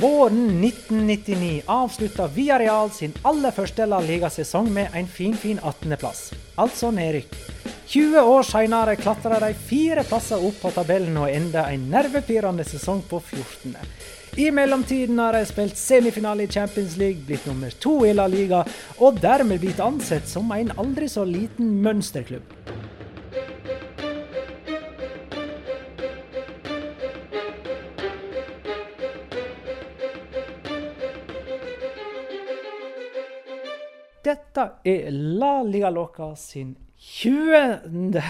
Våren 1999 avslutta Villarreal sin aller første La Liga-sesong med en finfin 18.-plass, altså nedrykk. 20 år seinere klatra de fire plasser opp på tabellen og enda en nervepirrende sesong på 14. I mellomtiden har de spilt semifinale i Champions League, blitt nummer to i La Liga, og dermed blitt ansett som en aldri så liten mønsterklubb. Dette er La Liga Loca sin 20.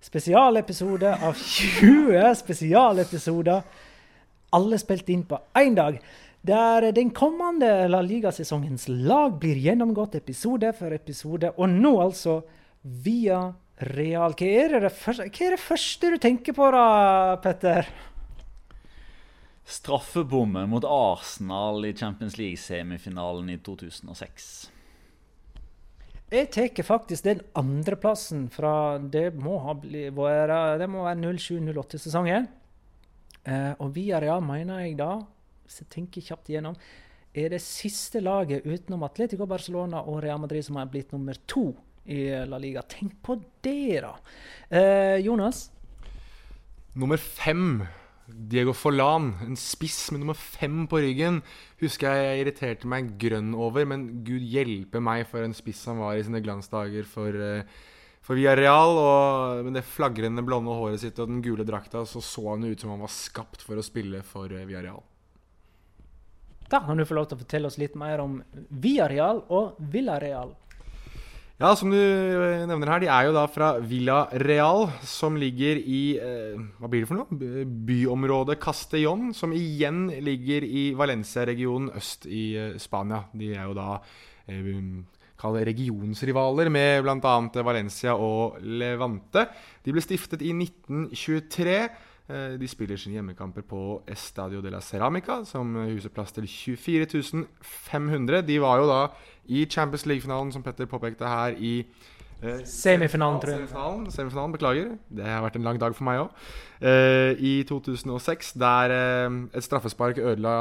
spesialepisode av 20 spesialepisoder. Alle spilt inn på én dag. Der den kommende La Liga-sesongens lag blir gjennomgått episode for episode. Og nå altså via Real. Hva er, det første, hva er det første du tenker på da, Petter? Straffebommen mot Arsenal i Champions League-semifinalen i 2006. Jeg tar faktisk den andreplassen fra Det må ha vært Det må være 07-08-sesongen. Eh, og via Real mener jeg da, hvis jeg tenker kjapt igjennom, er det siste laget utenom Atletico Barcelona og Real Madrid som har blitt nummer to i La Liga. Tenk på det, da! Eh, Jonas? Nummer fem Diego Forlan, en spiss med nummer fem på ryggen, husker jeg jeg irriterte meg grønn over. Men gud hjelpe meg for en spiss han var i sine glansdager for, uh, for Villarreal. Og med det flagrende blonde håret sitt og den gule drakta så så han ut som han var skapt for å spille for Via Villarreal. Da kan du få lov til å fortelle oss litt mer om Villarreal og Villarreal. Ja, som du eh, nevner her, de er jo da fra Villa Real, som ligger i eh, Hva blir det for noe? Byområdet Castellón, som igjen ligger i Valencia-regionen øst i eh, Spania. De er jo da eh, regionsrivaler med bl.a. Valencia og Levante. De ble stiftet i 1923. Eh, de spiller sine hjemmekamper på Estadio de la Ceramica, som huser plass til 24 500. De var jo da i Champions League-finalen, som Petter påpekte her, i eh, Semifinalen, tror jeg. Semifinalen, semifinalen, Beklager. Det har vært en lang dag for meg òg. Eh, I 2006, der eh, et straffespark ødela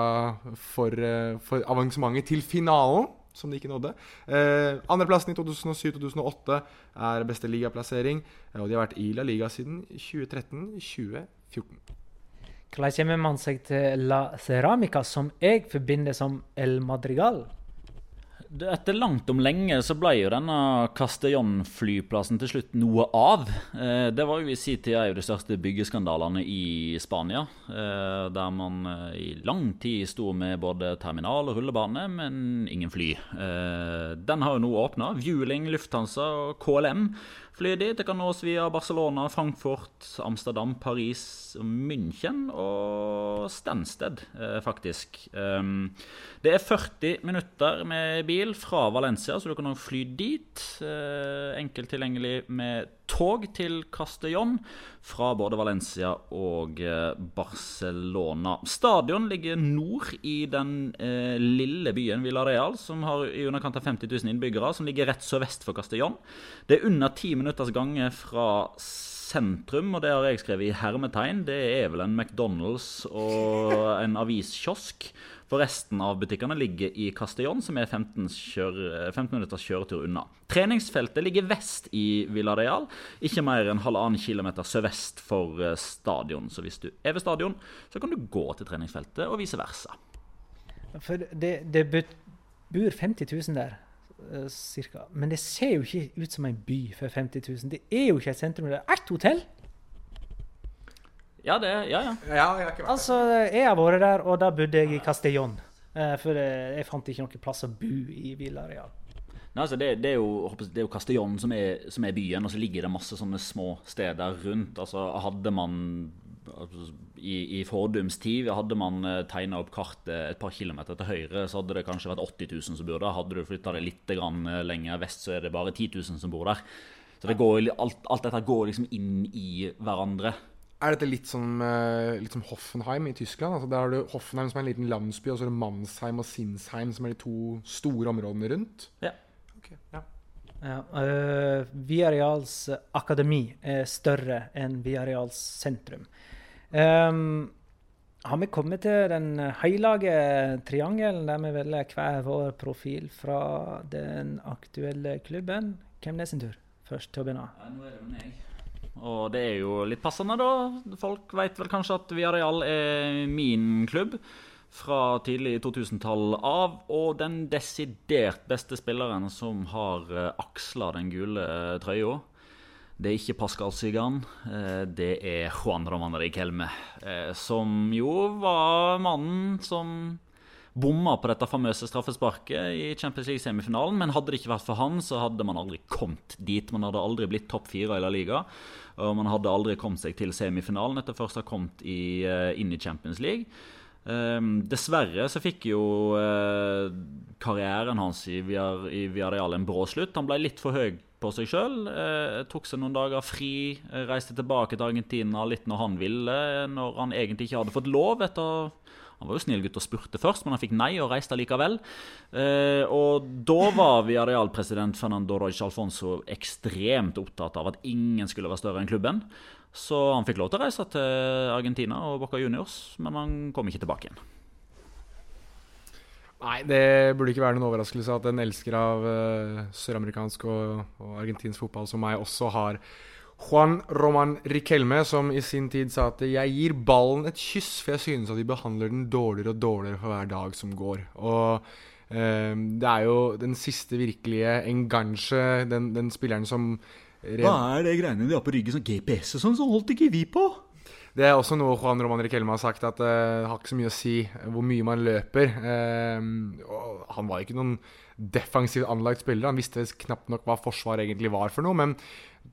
for, eh, for avansementet til finalen som de ikke nådde. Eh, Andreplassen i 2007-2008 er beste ligaplassering. Og de har vært i La Liga siden 2013-2014. Hvordan kommer man seg til La Ceramica, som jeg forbinder som El Madrigal? Etter langt om lenge så ble jo denne Castellón-flyplassen til slutt noe av. Eh, det var jo i sin tid en av de største byggeskandalene i Spania. Eh, der man eh, i lang tid sto med både terminal og rullebane, men ingen fly. Den har jo nå åpna. Vueling, Lufthansa og KLM flyr dit. Det kan nås via Barcelona, Frankfurt, Amsterdam, Paris, München og Stensted, faktisk. Det er 40 minutter med bil fra Valencia, så du kan fly dit. Enkelt tilgjengelig med tog til Castellón fra både Valencia og eh, Barcelona. Stadion ligger nord i den eh, lille byen Villarreal, som har i underkant av 50 000 innbyggere, som ligger rett sørvest for Castellón. Det er under ti minutters gange fra sentrum, og det har jeg skrevet i hermetegn. Det er vel en McDonald's og en aviskiosk. For resten av butikkene ligger i Castellón, som er 15, kjør, 15 minutters kjøretur unna. Treningsfeltet ligger vest i Villarreal, ikke mer enn halvannen kilometer sørvest for eh, stadion. Så hvis du er ved stadion, så kan du gå til treningsfeltet, og vice versa. For det, det bor 50 000 der, eh, cirka. Men det ser jo ikke ut som en by for 50 000. Det er jo ikke et sentrum. Det er ett hotell. Ja, det, ja, ja. ja jeg, har altså, jeg har vært der, og da bodde jeg i Castellón. Eh, for jeg fant ikke noen plass å bo i Villareal. Nei, altså det, det, er jo, det er jo Castellón som er, som er, byen, og så ligger det masse sånne små steder rundt. Altså Hadde man altså, i, i fordums tid hadde man eh, tegna opp kartet et par kilometer til høyre, så hadde det kanskje vært 80 000 som bor der. Hadde du flytta det litt eh, lenger vest, så er det bare 10 000 som bor der. Så det går, alt, alt dette går liksom inn i hverandre. Er dette litt som, uh, litt som Hoffenheim i Tyskland? Altså, der har du Hoffenheim som er en liten landsby, og så er det Mannsheim og Sinsheim som er de to store områdene rundt? Ja. Okay, ja. ja uh, Viareals akademi er større enn Viareals sentrum. Um, har vi kommet til den hellige triangelen, der vi velger hver vår profil fra den aktuelle klubben? Hvem er sin tur? Først til å begynne. Ja, nå er det meg. Og det er jo litt passende, da. Folk vet vel kanskje at Viareal er min klubb fra tidlig 2000-tall av. Og den desidert beste spilleren som har eh, aksla den gule eh, trøya. Det er ikke Pascal Sygan, eh, det er Juan Roman Riquelme. Som jo var mannen som bomma på dette famøse straffesparket i Champions League-semifinalen. Men hadde det ikke vært for han, så hadde man aldri kommet dit. Man hadde aldri blitt topp fire i La Liga. Og man hadde aldri kommet seg til semifinalen etter først å ha kommet i, inn i Champions League. Um, dessverre så fikk jo uh, karrieren hans i, Villar, i Viareal en brå slutt. Han ble litt for høy på seg sjøl. Uh, tok seg noen dager fri, reiste tilbake til Argentina litt når han ville, når han egentlig ikke hadde fått lov. etter han var jo snill gutt og spurte først, men han fikk nei og reiste likevel. Eh, og da var Villarreal-president Fernando Roig Alfonso ekstremt opptatt av at ingen skulle være større enn klubben. Så han fikk lov til å reise til Argentina og Boca Juniors, men han kom ikke tilbake igjen. Nei, det burde ikke være noen overraskelse at en elsker av uh, søramerikansk og, og, argentinsk fotball som meg også har Juan Roman Riquelme, som i sin tid sa at 'jeg gir ballen et kyss', for jeg synes at de behandler den dårligere og dårligere for hver dag som går. Og uh, det er jo den siste virkelige enganche, den, den spilleren som hva er det greiene de har på ryggen, sånn GPS og sånn? Så holdt ikke vi på! Det er også noe Juan Roman Riquelme har sagt, at det uh, har ikke så mye å si hvor mye man løper. Uh, han var ikke noen defensivt anlagt spiller. Han visste knapt nok hva forsvar egentlig var for noe. Men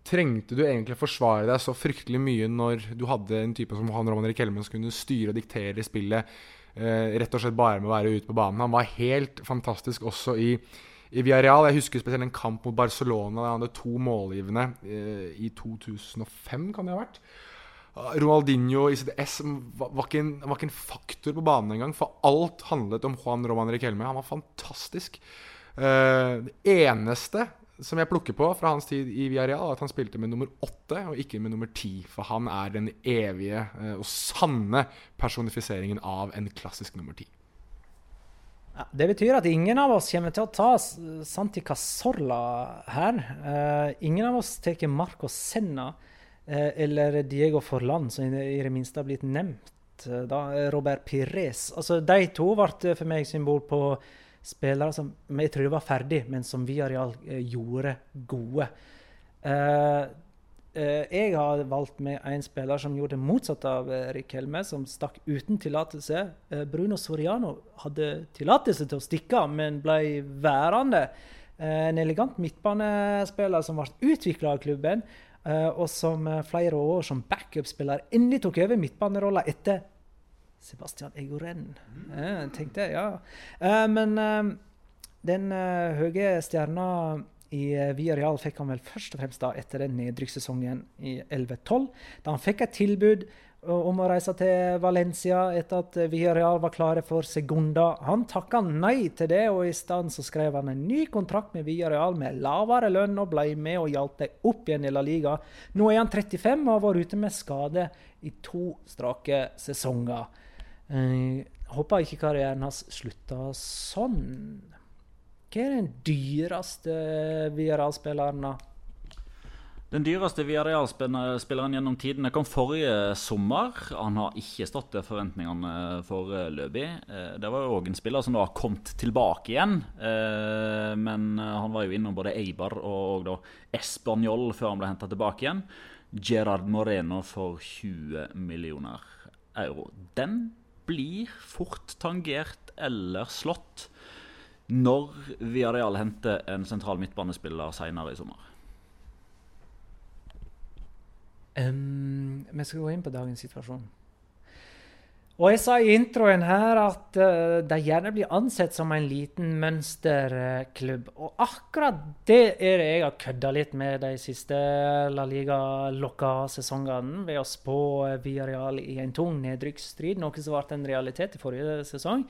trengte du egentlig forsvare deg så fryktelig mye når du hadde en type som Juan Roman Riquelme som kunne styre og diktere spillet eh, rett og slett bare med å være ute på banen? Han var helt fantastisk også i i Villarreal. Jeg husker spesielt en kamp mot Barcelona. Der han hadde to målgivende eh, i 2005, kan det ha vært. Ronaldinho i sitt S var, var ikke en faktor på banen engang. For alt handlet om Juan Roman Riquelme. Han var fantastisk. Eh, det eneste som jeg plukker på fra hans tid i Villarreal, at han spilte med nummer åtte og ikke med nummer ti. For han er den evige uh, og sanne personifiseringen av en klassisk nummer ti. Ja, det betyr at ingen av oss kommer til å ta Santi Casorla her. Uh, ingen av oss tar Marco Senna uh, eller Diego Forlan, som i det minste har blitt nevnt. Da, Robert Pires. Altså, de to ble for meg symbol på spillere som jeg tror var ferdig, men som Viareal gjorde gode. Uh, Eh, jeg har valgt med en spiller som gjorde det motsatte av eh, Rik Helme, som stakk uten tillatelse. Eh, Bruno Soriano hadde tillatelse til å stikke, men ble værende. En elegant midtbanespiller som ble utvikla av klubben, og som flere år som backup-spiller endelig tok over midtbanerollen etter Sebastian Egoren. Mm. tenkte jeg, ja. Men den høye stjerna i eh, Villarreal fikk han vel først og fremst da etter den nedrykkssesongen i 11-12, da han fikk et tilbud eh, om å reise til Valencia etter at eh, Villarreal var klare for Segunda. Han takka nei til det, og i stedet så skrev han en ny kontrakt med Villarreal med lavere lønn og ble med og hjalp dem opp igjen i La Liga. Nå er han 35 og har vært ute med skade i to strake sesonger. Jeg håper ikke karrieren hans slutta sånn. Hva er den dyreste VRA-spilleren, da? Den dyreste VRA-spilleren gjennom tidene kom forrige sommer. Han har ikke stått til forventningene foreløpig. Eh, det var jo òg en spiller som da har kommet tilbake igjen. Eh, men han var jo innom både Eibar og da Espanjol før han ble henta tilbake igjen. Gerard Moreno for 20 millioner euro. Den blir fort tangert eller slått når Viareal henter en sentral midtbanespiller senere i sommer? Um, vi skal gå inn på dagens situasjon. Og Jeg sa i introen her at uh, de gjerne blir ansett som en liten mønsterklubb. Og akkurat det er det jeg har kødda litt med de siste La Liga-lokka-sesongene. Ved å spå Viareal i en tung nedrykksstrid, noe som ble en realitet i forrige sesong.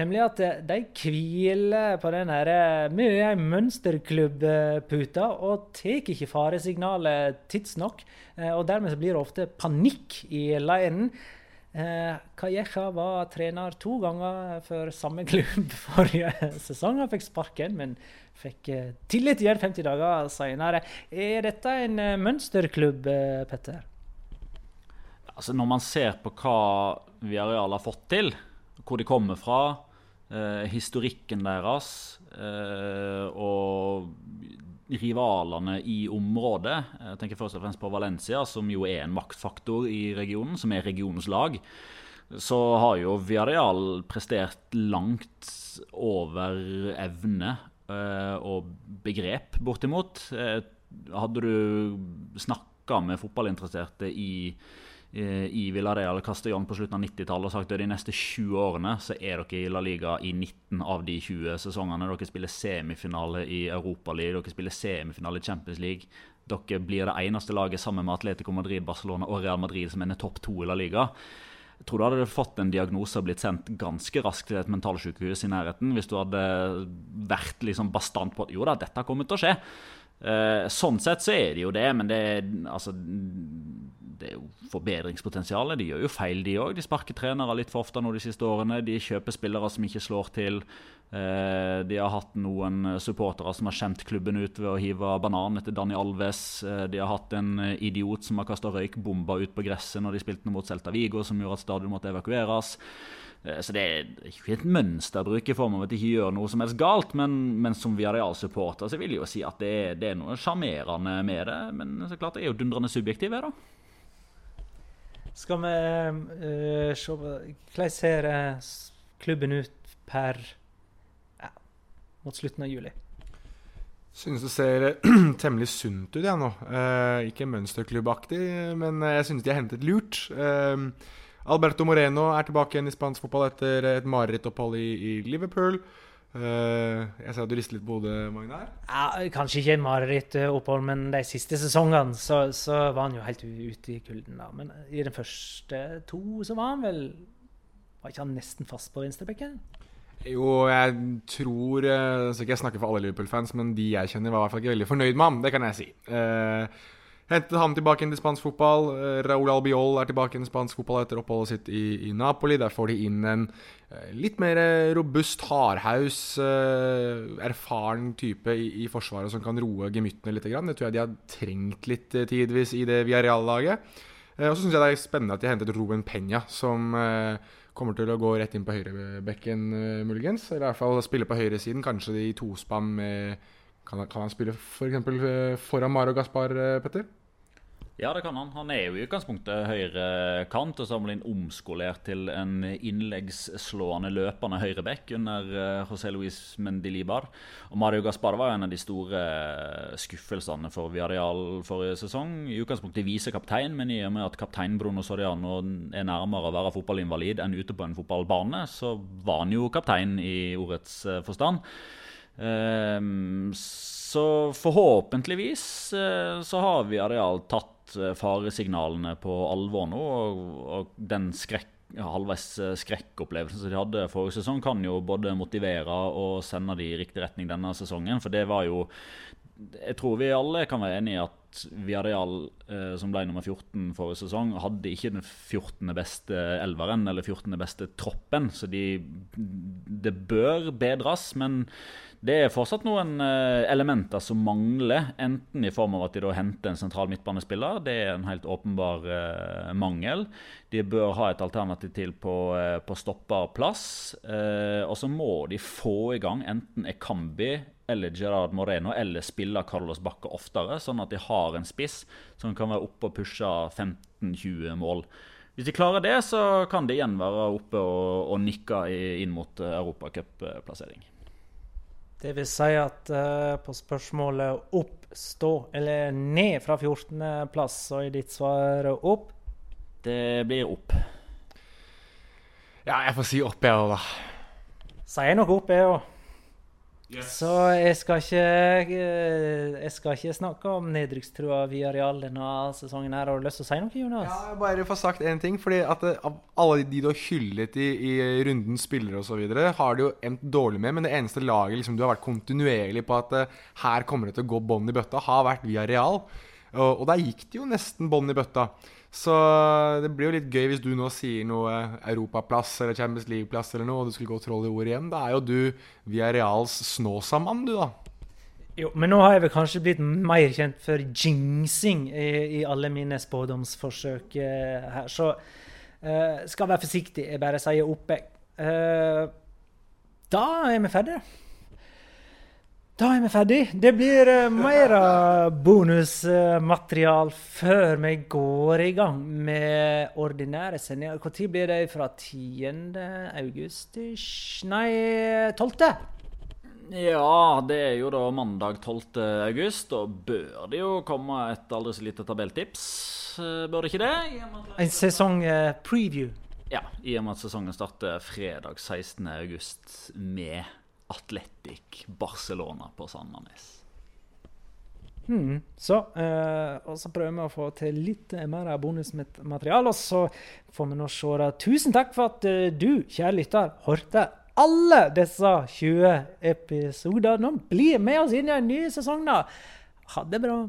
Nemlig at eh, de hviler på den mye mønsterklubb-puta og tar ikke faresignalet tidsnok. Eh, og dermed blir det ofte panikk i leiren. Eh, Calleja var trener to ganger for samme klubb forrige sesong. Han fikk sparken, men fikk eh, tillit igjen 50 dager senere. Er dette en eh, mønsterklubb, eh, Petter? Altså Når man ser på hva Viareal har fått til, hvor de kommer fra, historikken deres og rivalene i området. Jeg tenker først og fremst på Valencia, som jo er en maktfaktor i regionen, som er regionens lag. Så har jo Viareal prestert langt over evne eh, og begrep, bortimot. Eh, hadde du snakka med fotballinteresserte i i Villarreal Castellón på slutten av 90-tallet og sagt at de neste 20 årene så er dere i La Liga i 19 av de 20 sesongene. Dere spiller semifinale i Europaligaen, dere spiller semifinale i Champions League. Dere blir det eneste laget sammen med Atletico Madrid, Barcelona og Real Madrid som ender topp to i La Liga. Jeg tror du hadde fått en diagnose og blitt sendt ganske raskt til et mentalsykehus i nærheten hvis du hadde vært liksom bastant på at jo da, dette kommer til å skje. Eh, sånn sett så er det jo det, men det, altså, det er jo forbedringspotensial. De gjør jo feil, de òg. De sparker trenere litt for ofte nå de siste årene. De kjøper spillere som ikke slår til. Eh, de har hatt noen supportere som har skjemt klubben ut ved å hive banan etter Dani Alves. Eh, de har hatt en idiot som har kasta røykbomber ut på gresset når de spilte mot Celta Vigo, som gjorde at stadion måtte evakueres. Eh, så det er ikke et mønsterbruk i form av at de ikke gjør noe som helst galt, men, men som Viareal-supporter så vil jeg jo si at det, det er noe sjarmerende med det. Men så klart det er jo dundrende subjektive, da. Skal vi uh, se Hvordan ser eh, klubben ut per ja, mot slutten av juli? Synes det ser temmelig sunt ut, jeg nå. Uh, ikke mønsterklubbaktig, men jeg synes de har hentet lurt. Uh, Alberto Moreno er tilbake igjen i spansk fotball etter et marerittopphold i, i Liverpool. Uh, jeg ser at du rister litt på hodet, Magnar. Ja, kanskje ikke et marerittopphold, men de siste sesongene så, så, var han jo helt ute i kulden. da. Men i den første to så var han vel Var ikke han nesten fast på venstrebekken? Jo, jeg tror Så ikke jeg snakker for alle Liverpool-fans, men de jeg kjenner, var i hvert fall ikke veldig fornøyd med ham. Det kan jeg si. Uh, Hentet han tilbake inn til spansk fotball. Uh, Raúl Albiol er tilbake inn i spansk fotball etter oppholdet sitt i, i Napoli. Der får de inn en uh, litt mer robust, hardhaus, erfaren type i, i, forsvaret som kan roe gemyttene litt. Det tror jeg de har trengt litt tidvis i det Villarreal-laget. og så syns jeg det er spennende at de har hentet Ruben Penya, som kommer til å gå rett inn på høyrebekken, muligens. Eller i hvert fall spille på høyresiden, kanskje i tospann med kan han spille f.eks. For foran Maro Gaspar, Petter? Ja, det kan han. Han er jo i utgangspunktet høyrekant, og så har han omskolert til en innleggsslående, løpende høyreback under uh, José Luis Mendilibar. Og Mario Gaspar var en av de store eh, skuffelsene for Viareal forrige sesong. I utgangspunktet visekaptein, men i og med at kaptein Bruno Soriano er nærmere å være fotballinvalid enn ute på en fotballbane, så var han jo kaptein i ordets uh, forstand. Uh, så forhåpentligvis så har vi areal tatt Faresignalene på alvor nå. Og, og den skrekk, halvveis eh, skrekkopplevelsen som de hadde forrige sesong, kan jo både motivere og sende de i riktig retning denne sesongen. For det var jo Jeg tror vi alle kan være enige i at Viareal, eh, som ble nummer 14 forrige sesong, hadde ikke den 14. beste elveren eller 14. beste troppen. Så de, det bør bedres. men det er fortsatt noen eh, elementer som mangler, enten i form av at de da henter en sentral midtbanespiller. Det er en helt åpenbar eh, mangel. De bør ha et alternativ til på, uh, på stopperplass. Uh, og så må de få i gang enten Ekambi eller Gerard Moreno eller spille Carlos Bacca oftere, sånn at de har en spiss som kan være oppe og pushe 15-20 mål. Hvis de klarer det, så kan de igjen være oppe og, og nikke inn mot europacupplassering. Det vil si at uh, på spørsmålet opp, stå eller ned fra 14.-plass, så er ditt svar opp? Det blir opp. Ja, jeg får si opp, jeg òg, da. Sier nok opp, jeg òg. Yes. Så jeg skal, ikke, eh, jeg skal ikke snakke om nedrykkstrua via Real denne sesongen. her. Har du lyst til å si noe, Jonas? Ja, Bare få sagt én ting. fordi at eh, Av alle de du har hyllet i, i rundens spillere osv., har det jo endt dårlig med. Men det eneste laget liksom, du har vært kontinuerlig på at uh, her kommer det til å gå bånn i bøtta, har vært via Real. Og, og der gikk det jo nesten bånn i bøtta. Så det blir jo litt gøy hvis du nå sier noe europaplass eller Champions League-plass eller noe, og du skulle gå troll i ordet igjen. Da er jo du via Reals Snåsamann, du, da. Jo, men nå har jeg vel kanskje blitt mer kjent for jingsing i, i alle mine spådomsforsøk eh, her. Så eh, skal være forsiktig. Jeg bare sier opp. Eh, da er vi ferdige. Da er vi ferdig. Det blir uh, mer bonusmaterial før vi går i gang med ordinære sendinger. Når blir det? Fra 10. august? Nei, 12. Ja, det er jo da mandag 12. august. Da bør det jo komme et aldri så lite tabelltips. Eh, bør det ikke det? En sesong-preview. Ja, i og med at sesongen starter fredag 16. august med Atletic Barcelona på Sandnes. Mm, så, eh, og så prøver vi å få til litt mer bonusmateriale. Og så får vi nå se det. Tusen takk for at uh, du, kjære lytter, hørte alle disse 20 episodene. Bli med oss inn i en ny sesong, da. Ha det bra.